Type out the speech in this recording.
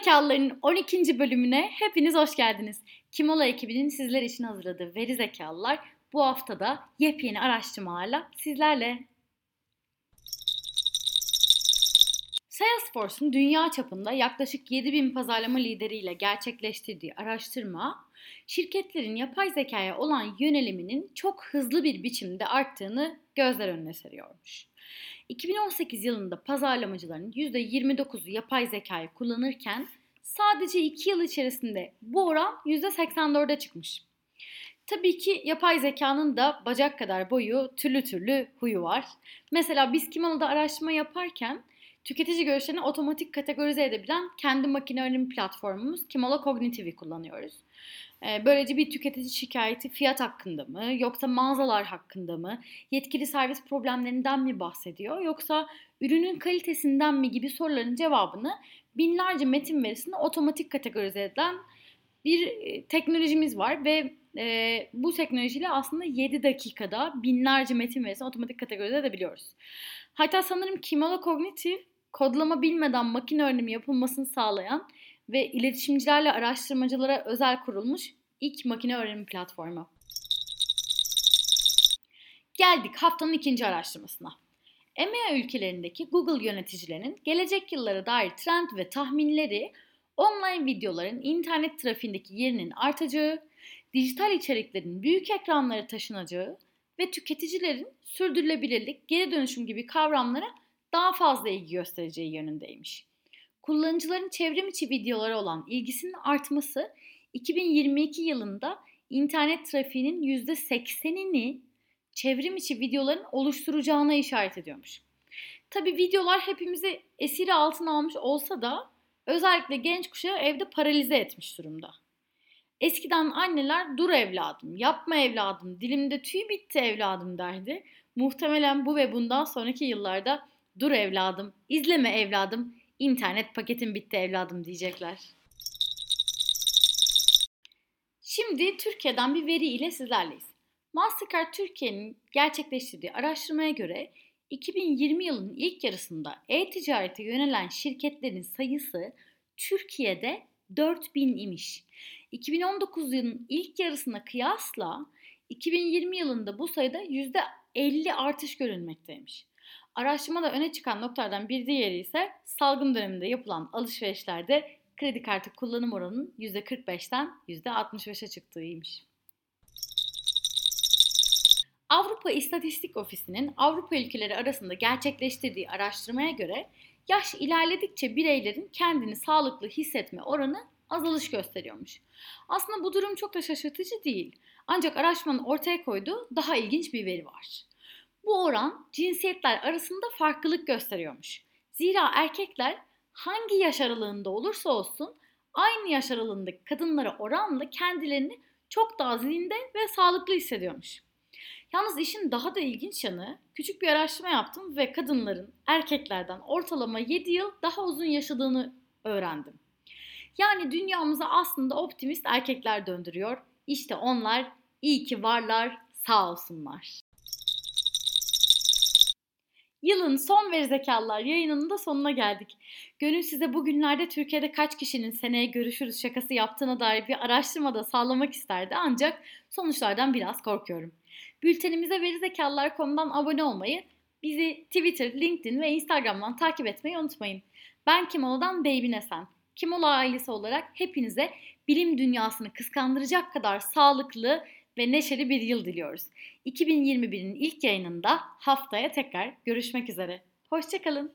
Zekalıların 12. bölümüne hepiniz hoş geldiniz. Kimola ekibinin sizler için hazırladığı Veri Zekalılar bu haftada yepyeni araştırmalarla sizlerle. Salesforce'un dünya çapında yaklaşık 7000 pazarlama lideriyle gerçekleştirdiği araştırma, şirketlerin yapay zekaya olan yöneliminin çok hızlı bir biçimde arttığını gözler önüne seriyormuş. 2018 yılında pazarlamacıların %29'u yapay zekayı kullanırken sadece 2 yıl içerisinde bu oran %84'e çıkmış. Tabii ki yapay zekanın da bacak kadar boyu, türlü türlü huyu var. Mesela biz Kimalı'da araştırma yaparken tüketici görüşlerini otomatik kategorize edebilen kendi makine öğrenim platformumuz Kimala Cognitive'i kullanıyoruz. Ee, böylece bir tüketici şikayeti fiyat hakkında mı yoksa mağazalar hakkında mı yetkili servis problemlerinden mi bahsediyor yoksa ürünün kalitesinden mi gibi soruların cevabını binlerce metin verisini otomatik kategorize eden bir e, teknolojimiz var ve e, bu teknolojiyle aslında 7 dakikada binlerce metin verisini otomatik kategorize edebiliyoruz. Hatta sanırım Kimala Cognitive kodlama bilmeden makine öğrenimi yapılmasını sağlayan ve iletişimcilerle araştırmacılara özel kurulmuş ilk makine öğrenimi platformu. Geldik haftanın ikinci araştırmasına. EMEA ülkelerindeki Google yöneticilerinin gelecek yıllara dair trend ve tahminleri online videoların internet trafiğindeki yerinin artacağı, dijital içeriklerin büyük ekranlara taşınacağı ve tüketicilerin sürdürülebilirlik, geri dönüşüm gibi kavramlara daha fazla ilgi göstereceği yönündeymiş. Kullanıcıların çevrim içi videolara olan ilgisinin artması 2022 yılında internet trafiğinin %80'ini çevrim içi videoların oluşturacağına işaret ediyormuş. Tabi videolar hepimizi esiri altına almış olsa da özellikle genç kuşağı evde paralize etmiş durumda. Eskiden anneler dur evladım, yapma evladım, dilimde tüy bitti evladım derdi. Muhtemelen bu ve bundan sonraki yıllarda dur evladım, izleme evladım, internet paketin bitti evladım diyecekler. Şimdi Türkiye'den bir veri ile sizlerleyiz. Mastercard Türkiye'nin gerçekleştirdiği araştırmaya göre 2020 yılının ilk yarısında e-ticarete yönelen şirketlerin sayısı Türkiye'de 4000 imiş. 2019 yılının ilk yarısına kıyasla 2020 yılında bu sayıda %50 artış görülmekteymiş. Araştırmada öne çıkan noktalardan bir diğeri ise salgın döneminde yapılan alışverişlerde kredi kartı kullanım oranının %45'ten %65'e çıktığıymış. Avrupa İstatistik Ofisi'nin Avrupa ülkeleri arasında gerçekleştirdiği araştırmaya göre yaş ilerledikçe bireylerin kendini sağlıklı hissetme oranı azalış gösteriyormuş. Aslında bu durum çok da şaşırtıcı değil. Ancak araştırmanın ortaya koyduğu daha ilginç bir veri var. Bu oran cinsiyetler arasında farklılık gösteriyormuş. Zira erkekler hangi yaş aralığında olursa olsun aynı yaş aralığındaki kadınlara oranla kendilerini çok daha zinde ve sağlıklı hissediyormuş. Yalnız işin daha da ilginç yanı küçük bir araştırma yaptım ve kadınların erkeklerden ortalama 7 yıl daha uzun yaşadığını öğrendim. Yani dünyamıza aslında optimist erkekler döndürüyor. İşte onlar iyi ki varlar, sağ olsunlar. Yılın son veri zekalılar yayınının da sonuna geldik. Gönül size bugünlerde Türkiye'de kaç kişinin seneye görüşürüz şakası yaptığına dair bir araştırmada sağlamak isterdi ancak sonuçlardan biraz korkuyorum. Bültenimize verizekalılar.com'dan abone olmayı, bizi Twitter, LinkedIn ve Instagram'dan takip etmeyi unutmayın. Ben Kimola'dan Baby Nesen. Kimola ailesi olarak hepinize bilim dünyasını kıskandıracak kadar sağlıklı ve neşeli bir yıl diliyoruz. 2021'in ilk yayınında haftaya tekrar görüşmek üzere. Hoşçakalın.